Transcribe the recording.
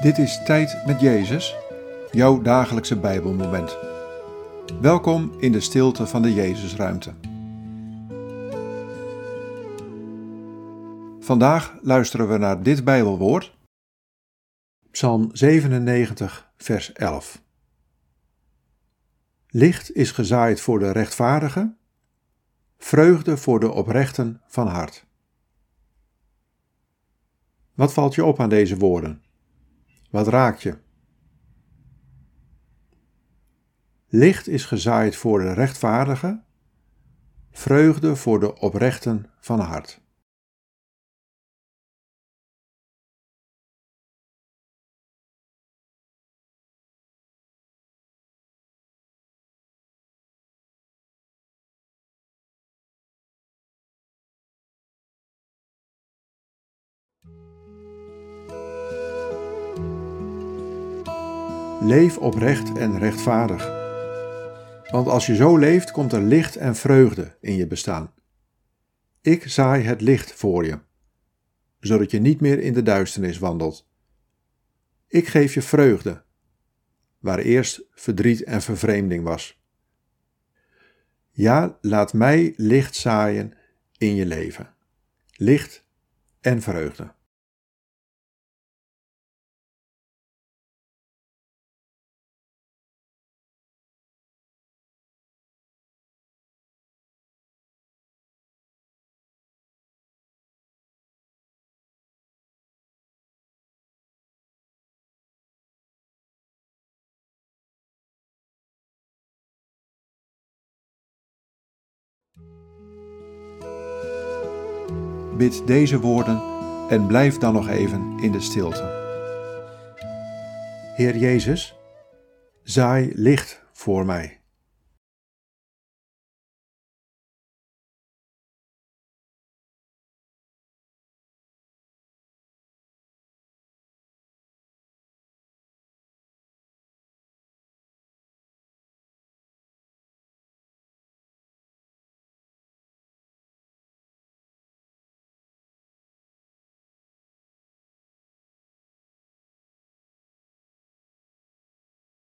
Dit is Tijd met Jezus, jouw dagelijkse Bijbelmoment. Welkom in de stilte van de Jezusruimte. Vandaag luisteren we naar dit Bijbelwoord. Psalm 97, vers 11. Licht is gezaaid voor de rechtvaardigen, vreugde voor de oprechten van hart. Wat valt je op aan deze woorden? Wat raakt je? Licht is gezaaid voor de rechtvaardigen, vreugde voor de oprechten van hart. Leef oprecht en rechtvaardig. Want als je zo leeft, komt er licht en vreugde in je bestaan. Ik zaai het licht voor je, zodat je niet meer in de duisternis wandelt. Ik geef je vreugde, waar eerst verdriet en vervreemding was. Ja, laat mij licht zaaien in je leven. Licht en vreugde. Bid deze woorden en blijf dan nog even in de stilte. Heer Jezus, zaai licht voor mij.